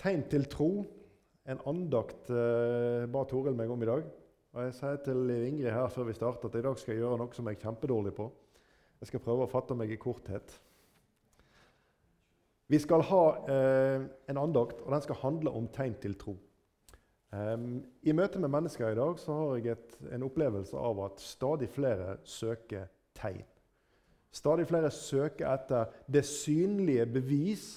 Tegn til tro. En andakt eh, ba Toril meg om i dag. Og Jeg sier til Ingrid her før vi starter at i dag skal jeg gjøre noe som jeg er kjempedårlig på. Jeg skal prøve å fatte meg i korthet. Vi skal ha eh, en andakt, og den skal handle om tegn til tro. Um, I møte med mennesker i dag så har jeg et, en opplevelse av at stadig flere søker tegn. Stadig flere søker etter det synlige bevis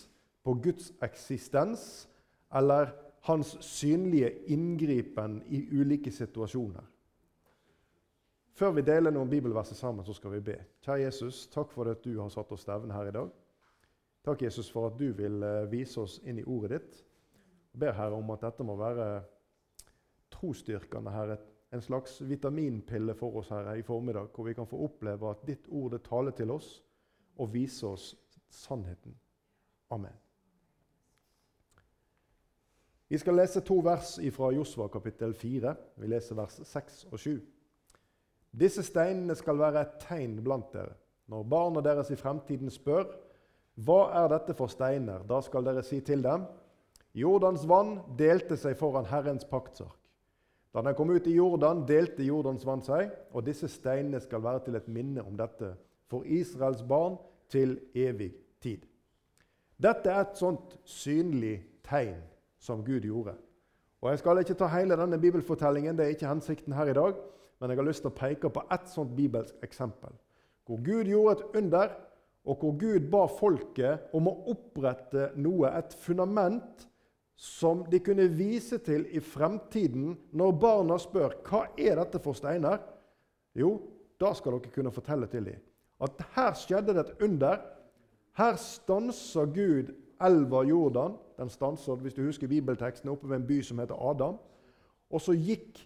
på Guds eksistens eller hans synlige inngripen i ulike situasjoner. Før vi deler noen bibelverser sammen, så skal vi be. Kjære Jesus, takk for at du har satt oss stevne her i dag. Takk, Jesus, for at du vil eh, vise oss inn i ordet ditt. Jeg ber Herre om at dette må være trosstyrkende, Herre. En slags vitaminpille for oss Herre, i formiddag, hvor vi kan få oppleve at ditt ord taler til oss og viser oss sannheten. Amen. Vi skal lese to vers fra Josva kapittel 4. Vi leser vers 6 og 7. Disse steinene skal være et tegn blant dere. Når barna deres i fremtiden spør, hva er dette for steiner, da skal dere si til dem, Jordans vann delte seg foran Herrens paktsark. Da den kom ut i Jordan, delte Jordans vann seg, og disse steinene skal være til et minne om dette for Israels barn til evig tid. Dette er et sånt synlig tegn som Gud gjorde. Og Jeg skal ikke ta hele denne bibelfortellingen, det er ikke hensikten her i dag, men jeg har lyst til å peke på ett sånt bibelsk eksempel. Hvor Gud gjorde et under, og hvor Gud ba folket om å opprette noe, et fundament, som de kunne vise til i fremtiden når barna spør hva er dette for steiner. Jo, da skal dere kunne fortelle til dem at her skjedde det et under. Her stansa Gud elva Jordan. Den stanser, hvis du husker bibelteksten, oppe ved en by som heter Adam. Og så gikk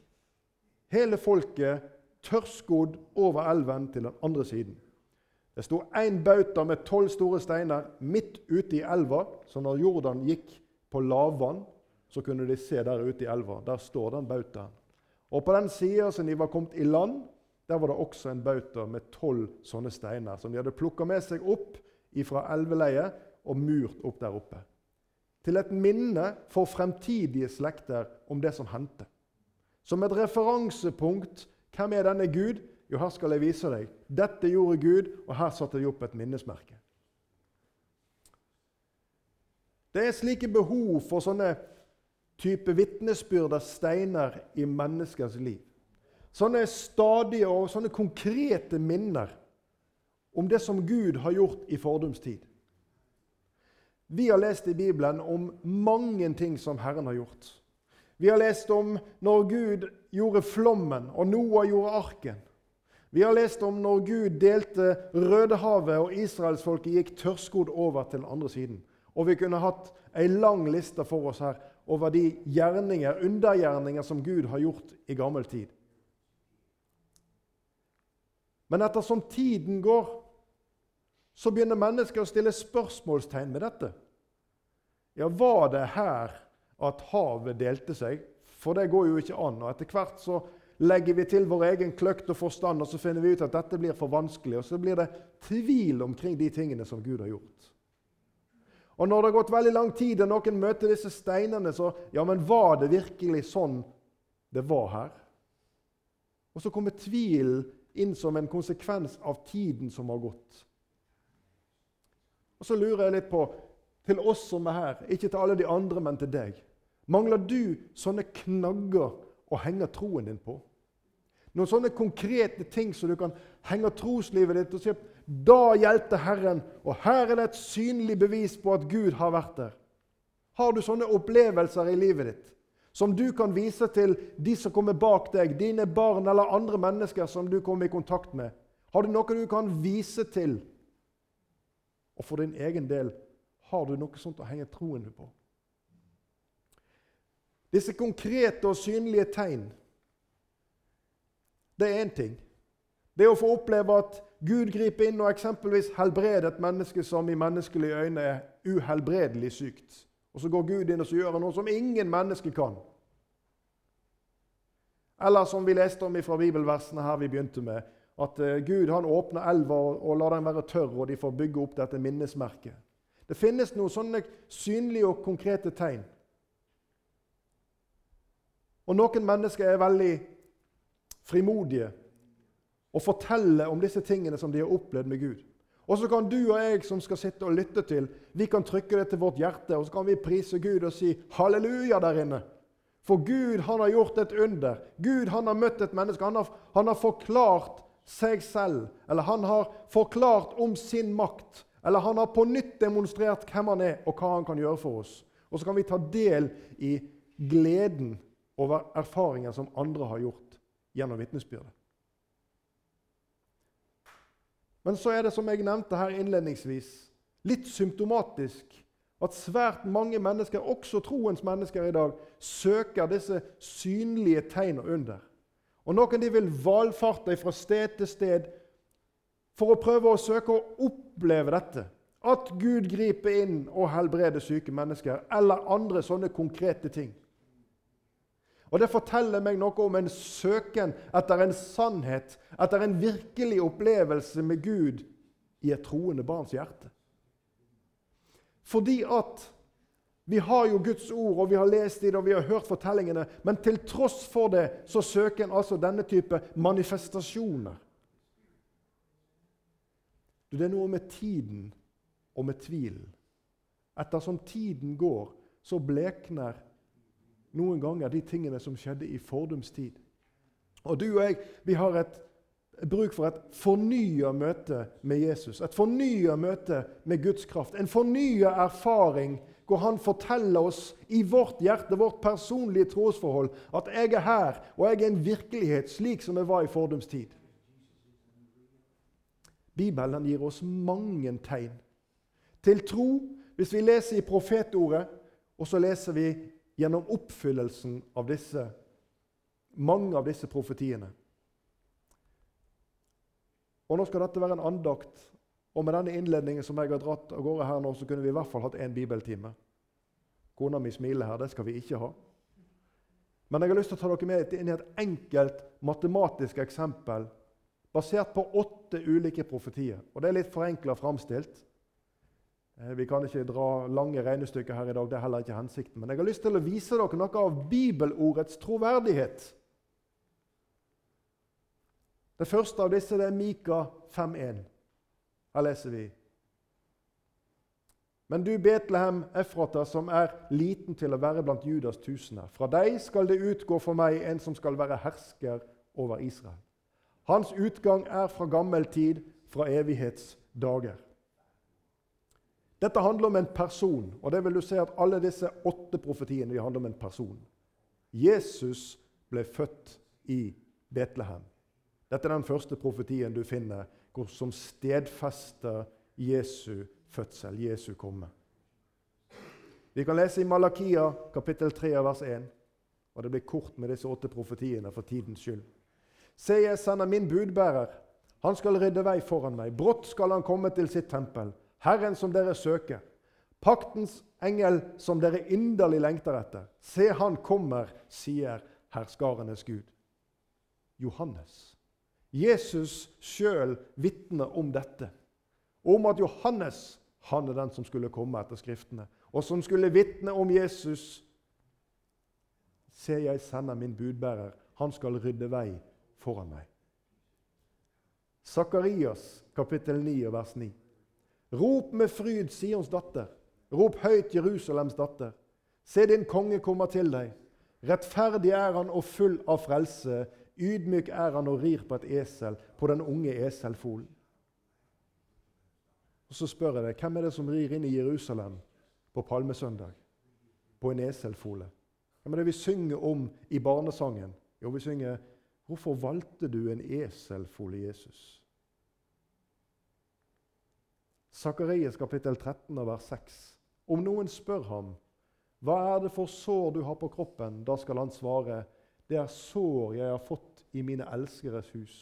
hele folket tørrskodd over elven til den andre siden. Det sto én bauta med tolv store steiner midt ute i elva, så når Jordan gikk på lavvann, så kunne de se der ute i elva. Der står den bautaen. Og på den sida som de var kommet i land, der var det også en bauta med tolv sånne steiner som de hadde plukka med seg opp fra elveleiet og murt opp der oppe. Til et minne for fremtidige slekter om det som hendte. Som et referansepunkt. Hvem er denne Gud? Jo, her skal jeg vise deg. Dette gjorde Gud, og her satte jeg opp et minnesmerke. Det er slike behov for sånne type vitnesbyrd av steiner i menneskers liv. Sånne stadige og sånne konkrete minner om det som Gud har gjort i fordums tid. Vi har lest i Bibelen om mange ting som Herren har gjort. Vi har lest om når Gud gjorde flommen, og Noah gjorde arken. Vi har lest om når Gud delte Rødehavet, og israelsfolket gikk tørrskodd over til den andre siden. Og vi kunne hatt ei lang liste for oss her over de gjerninger, undergjerninger som Gud har gjort i gammel tid. Men ettersom tiden går, så begynner mennesker å stille spørsmålstegn med dette. Ja, var det her at havet delte seg? For det går jo ikke an. Og etter hvert så legger vi til vår egen kløkt og forstand, og så finner vi ut at dette blir for vanskelig. Og så blir det tvil omkring de tingene som Gud har gjort. Og når det har gått veldig lang tid, og noen møter disse steinene, så Ja, men var det virkelig sånn det var her? Og så kommer tvilen inn som en konsekvens av tiden som har gått. Og så lurer jeg litt på, til oss som er her, ikke til alle de andre, men til deg Mangler du sånne knagger å henge troen din på? Noen sånne konkrete ting som du kan henge troslivet ditt og si da hjelper Herren, og her er det et synlig bevis på at Gud har vært der. Har du sånne opplevelser i livet ditt som du kan vise til de som kommer bak deg, dine barn eller andre mennesker som du kommer i kontakt med? Har du noe du kan vise til? Og for din egen del, har du noe sånt å henge troen på? Disse konkrete og synlige tegn, det er én ting. Det å få oppleve at Gud griper inn og eksempelvis helbreder et menneske som i menneskelige øyne er uhelbredelig sykt. Og så går Gud inn og gjør noe som ingen mennesker kan. Eller som vi leste om fra bibelversene her vi begynte med, at eh, Gud han åpner elva og lar den være tørr, og de får bygge opp dette minnesmerket. Det finnes noen sånne synlige og konkrete tegn. Og noen mennesker er veldig frimodige og forteller om disse tingene som de har opplevd med Gud. Og så kan du og jeg som skal sitte og lytte til, vi kan trykke det til vårt hjerte og så kan vi prise Gud og si halleluja der inne. For Gud han har gjort et under. Gud han har møtt et menneske. Han har, han har forklart seg selv, eller han har forklart om sin makt. Eller han har på nytt demonstrert hvem han er, og hva han kan gjøre for oss. Og så kan vi ta del i gleden over erfaringer som andre har gjort gjennom vitnesbyrdet. Men så er det, som jeg nevnte her innledningsvis, litt symptomatisk at svært mange mennesker, også troens mennesker i dag, søker disse synlige tegn og under. Og Noen de vil valfarte fra sted til sted for å prøve å søke å oppleve dette. At Gud griper inn og helbreder syke mennesker, eller andre sånne konkrete ting. Og Det forteller meg noe om en søken etter en sannhet, etter en virkelig opplevelse med Gud i et troende barns hjerte. Fordi at vi har jo Guds ord, og vi har lest det, og vi har hørt fortellingene. Men til tross for det så søker en altså denne type manifestasjoner. Det er noe med tiden og med tvilen. Ettersom tiden går, så blekner noen ganger de tingene som skjedde i fordums tid. Og du og jeg vi har et bruk for et fornya møte med Jesus. Et fornya møte med Guds kraft. En fornya erfaring hvor han forteller oss i vårt hjerte, vårt personlige trosforhold, at jeg er her, og jeg er en virkelighet slik som jeg var i fordums tid. Bibelen gir oss mange tegn. Til tro, hvis vi leser i profetordet, og så leser vi gjennom oppfyllelsen av disse, mange av disse profetiene. Og Nå skal dette være en andakt, og med denne innledningen som jeg har dratt av gårde her nå, så kunne vi i hvert fall hatt én bibeltime. Kona mi smiler her. Det skal vi ikke ha. Men jeg har lyst til å ta dere med inn i et enkelt matematisk eksempel basert på åtte ulike profetier. Og Det er litt forenkla framstilt. Eh, vi kan ikke dra lange regnestykker her i dag. det er heller ikke hensikten. Men jeg har lyst til å vise dere noe av bibelordets troverdighet. Det første av disse det er Mika 5,1. Her leser vi Men du, Betlehem Efrata, som er liten til å være blant Judas tusener. Fra deg skal det utgå for meg en som skal være hersker over Israel. Hans utgang er fra gammel tid, fra evighetsdager. Dette handler om en person, og det vil du se at alle disse åtte profetiene handler om en person. Jesus ble født i Betlehem. Dette er den første profetien du finner som stedfester Jesu fødsel, Jesu komme. Vi kan lese i Malakia kapittel 3 vers 1. Og Det blir kort med disse åtte profetiene for tidens skyld. Se, jeg sender min budbærer. Han skal rydde vei foran meg. Brått skal han komme til sitt tempel. Herren som dere søker. Paktens engel som dere inderlig lengter etter. Se, han kommer, sier herskarenes Gud. Johannes Jesus sjøl vitner om dette. Om at Johannes han er den som skulle komme etter Skriftene, og som skulle vitne om Jesus. Se, jeg sender min budbærer. Han skal rydde vei foran meg. Sakarias kapittel 9 vers 9. Rop med fryd, Sions datter. Rop høyt, Jerusalems datter. Se, din konge kommer til deg. Rettferdig er han og full av frelse. Ydmyk er han og rir på et esel, på den unge eselfolen. Og Så spør jeg deg, hvem er det som rir inn i Jerusalem på palmesøndag? På en eselfole? Hvem er det vi synger om i barnesangen? Jo, vi synger 'Hvorfor valgte du en eselfole, Jesus?' Sakarias kapittel 13 vers 6. Om noen spør ham, 'Hva er det for sår du har på kroppen?' Da skal han svare, det er sår jeg har fått i mine elskeres hus.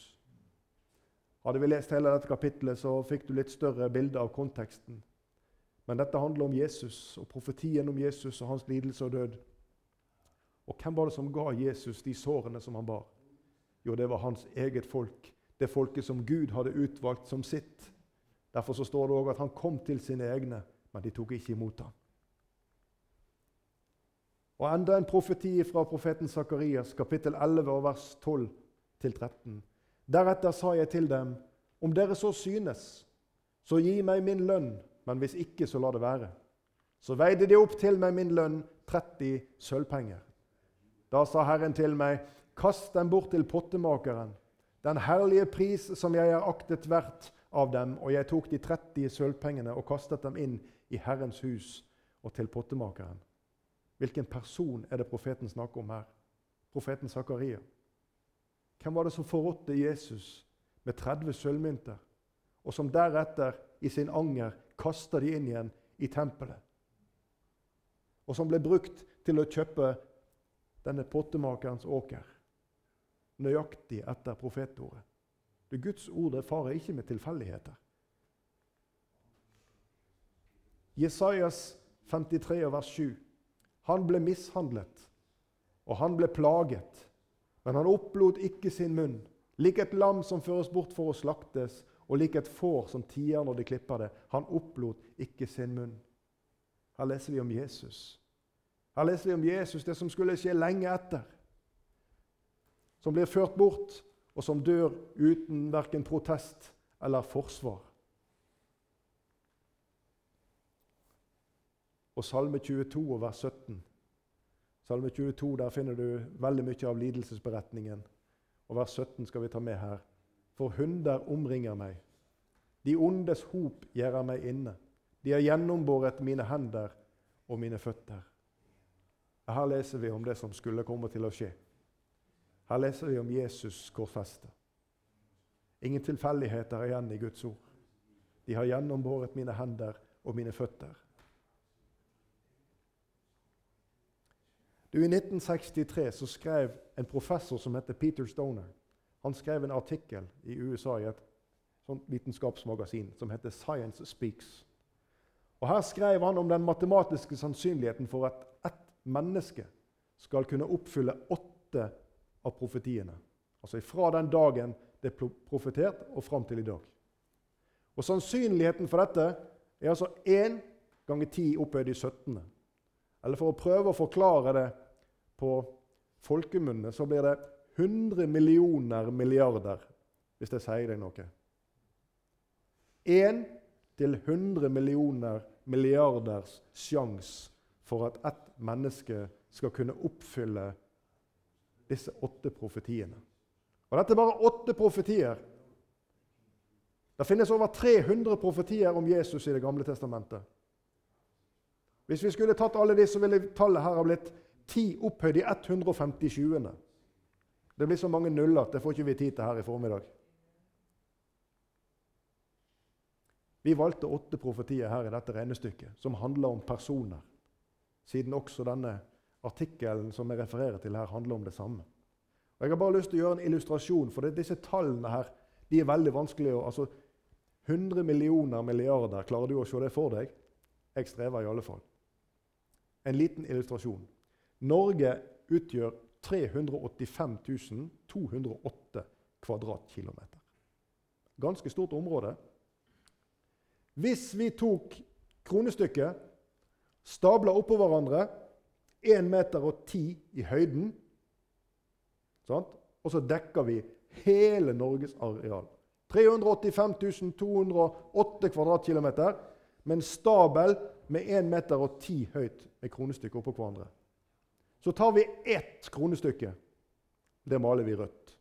Hadde vi lest hele dette kapittelet, så fikk du litt større bilde av konteksten. Men dette handler om Jesus og profetien om Jesus og hans lidelse og død. Og hvem var det som ga Jesus de sårene som han bar? Jo, det var hans eget folk. Det folket som Gud hadde utvalgt som sitt. Derfor så står det òg at han kom til sine egne, men de tok ikke imot ham. Og enda en profeti fra profeten Sakarias, kapittel 11, vers 12-13. Deretter sa jeg til dem, om dere så synes, så gi meg min lønn, men hvis ikke, så la det være. Så veide de opp til meg min lønn, 30 sølvpenger. Da sa Herren til meg, kast dem bort til pottemakeren, den herlige pris som jeg er aktet verdt av dem. Og jeg tok de 30 sølvpengene og kastet dem inn i Herrens hus og til pottemakeren. Hvilken person er det profeten snakker om her? Profeten Zakaria. Hvem var det som forrådte Jesus med 30 sølvmynter, og som deretter i sin anger kasta de inn igjen i tempelet? Og som ble brukt til å kjøpe denne pottemakerens åker, nøyaktig etter profetordet. Det Guds ord det farer ikke med tilfeldigheter. Jesajas 53, vers 7. Han ble mishandlet, og han ble plaget, men han opplot ikke sin munn. Lik et lam som føres bort for å slaktes, og lik et får som tier når de klipper det. Han opplot ikke sin munn. Her leser vi om Jesus. Her leser vi om Jesus, det som skulle skje lenge etter. Som blir ført bort, og som dør uten verken protest eller forsvar. Og Salme 22 og vers 17. Salme 22, Der finner du veldig mye av lidelsesberetningen. Og vers 17 skal vi ta med her. For hunder omringer meg. De ondes hop gjerder meg inne. De har gjennombåret mine hender og mine føtter. Her leser vi om det som skulle komme til å skje. Her leser vi om Jesus korsfestet. Ingen tilfeldigheter igjen i Guds ord. De har gjennombåret mine hender og mine føtter. Du, I 1963 så skrev en professor som heter Peter Stoner han skrev en artikkel i USA i et vitenskapsmagasin som heter Science Speaks. Og Her skrev han om den matematiske sannsynligheten for at ett menneske skal kunne oppfylle åtte av profetiene. Altså fra den dagen det er profetert, og fram til i dag. Og Sannsynligheten for dette er altså 1 ganger 10 opphøyd i 17. Eller for å prøve å forklare det på folkemunne, så blir det 100 millioner milliarder, hvis det sier deg noe. 1 til 100 millioner milliarders sjanse for at ett menneske skal kunne oppfylle disse åtte profetiene. Og Dette er bare åtte profetier. Det finnes over 300 profetier om Jesus i Det gamle testamentet. Hvis vi skulle tatt alle disse, ville tallet her ha blitt 10 opphøyd i 157. Det blir så mange nuller at det får ikke vi tid til her i formiddag. Vi valgte åtte profetier her i dette regnestykket som handler om personer, siden også denne artikkelen som jeg refererer til her, handler om det samme. Og Jeg har bare lyst til å gjøre en illustrasjon, for disse tallene her de er veldig vanskelige altså 100 millioner milliarder, klarer du å se det for deg? Jeg strever i alle fall. En liten illustrasjon. Norge utgjør 385 208 kvadratkilometer. Ganske stort område. Hvis vi tok kronestykket, stabla oppå hverandre 1 meter og 10 i høyden. Sant? Og så dekker vi hele Norges areal. 385 208 kvadratkilometer med en stabel med 1 meter og 10 høyt med kronestykket oppå hverandre. Så tar vi ett kronestykke. Det maler vi rødt.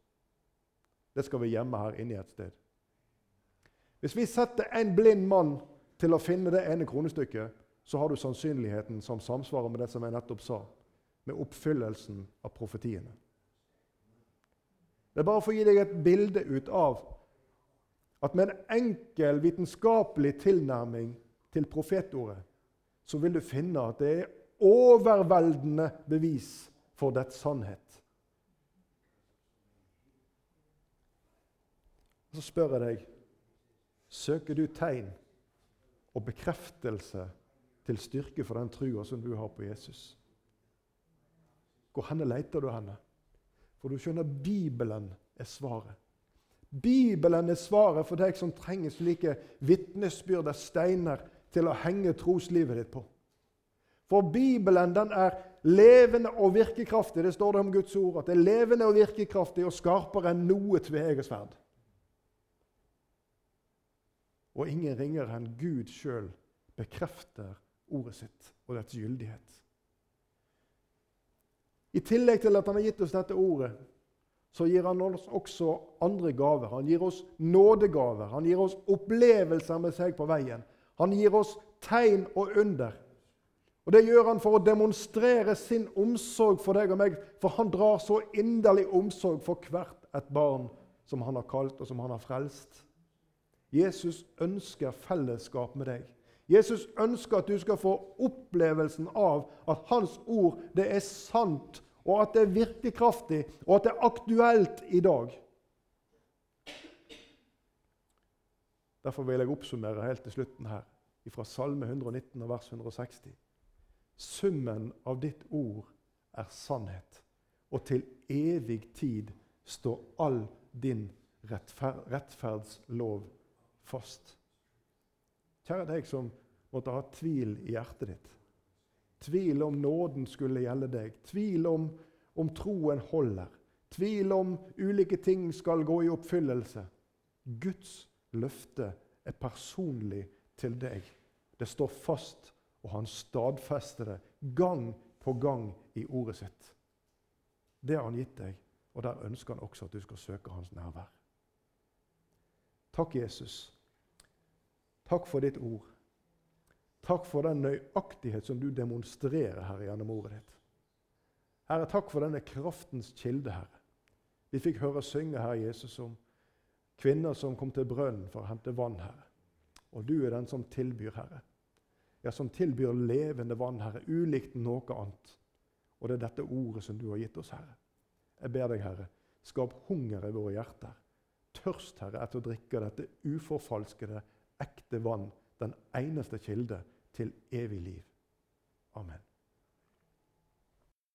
Det skal vi gjemme her inne et sted. Hvis vi setter en blind mann til å finne det ene kronestykket, så har du sannsynligheten som samsvarer med det som jeg nettopp sa, med oppfyllelsen av profetiene. Det er bare for å gi deg et bilde ut av at med en enkel vitenskapelig tilnærming til profetordet, så vil du finne at det er overveldende bevis for dets sannhet. Så spør jeg deg søker du tegn og bekreftelse til styrke for den trua som du har på Jesus. Hvor henne leter du henne? For du skjønner, Bibelen er svaret. Bibelen er svaret for deg som trenger slike vitnesbyrder, steiner til å henge troslivet ditt på. For Bibelen den er levende og virkekraftig. Det står det om Guds ord, at det er levende og virkekraftig og skarpere enn noe tveegget Og ingen ringer enn Gud sjøl bekrefter ordet sitt og dets gyldighet. I tillegg til at han har gitt oss dette ordet, så gir han oss også andre gaver. Han gir oss nådegaver. Han gir oss opplevelser med seg på veien. Han gir oss tegn og under. Og Det gjør han for å demonstrere sin omsorg for deg og meg, for han drar så inderlig omsorg for hvert et barn som han har kalt og som han har frelst. Jesus ønsker fellesskap med deg. Jesus ønsker at du skal få opplevelsen av at hans ord det er sant og at det er virkekraftig, og at det er aktuelt i dag. Derfor vil jeg oppsummere helt til slutten her, fra Salme 119 og vers 160. Summen av ditt ord er sannhet, og til evig tid står all din rettfer rettferdslov fast. Kjære deg som måtte ha tvil i hjertet ditt. Tvil om nåden skulle gjelde deg. Tvil om, om troen holder. Tvil om ulike ting skal gå i oppfyllelse. Guds løfte er personlig til deg. Det står fast, og han stadfester det gang på gang i ordet sitt. Det har han gitt deg, og der ønsker han også at du skal søke hans nærvær. Takk, Jesus. Takk for ditt ord. Takk for den nøyaktighet som du demonstrerer her gjennom ordet ditt. Herre, takk for denne kraftens kilde, Herre. Vi fikk høre synge her, Jesus, om kvinner som kom til brønnen for å hente vann, Herre. Og du er den som tilbyr, Herre. Ja, som tilbyr levende vann, Herre, ulikt noe annet. Og det er dette ordet som du har gitt oss, Herre. Jeg ber deg, Herre, skap hunger i våre hjerter. Tørst, Herre, etter å drikke dette uforfalskede, ekte vann, den eneste kilde til evig liv. Amen.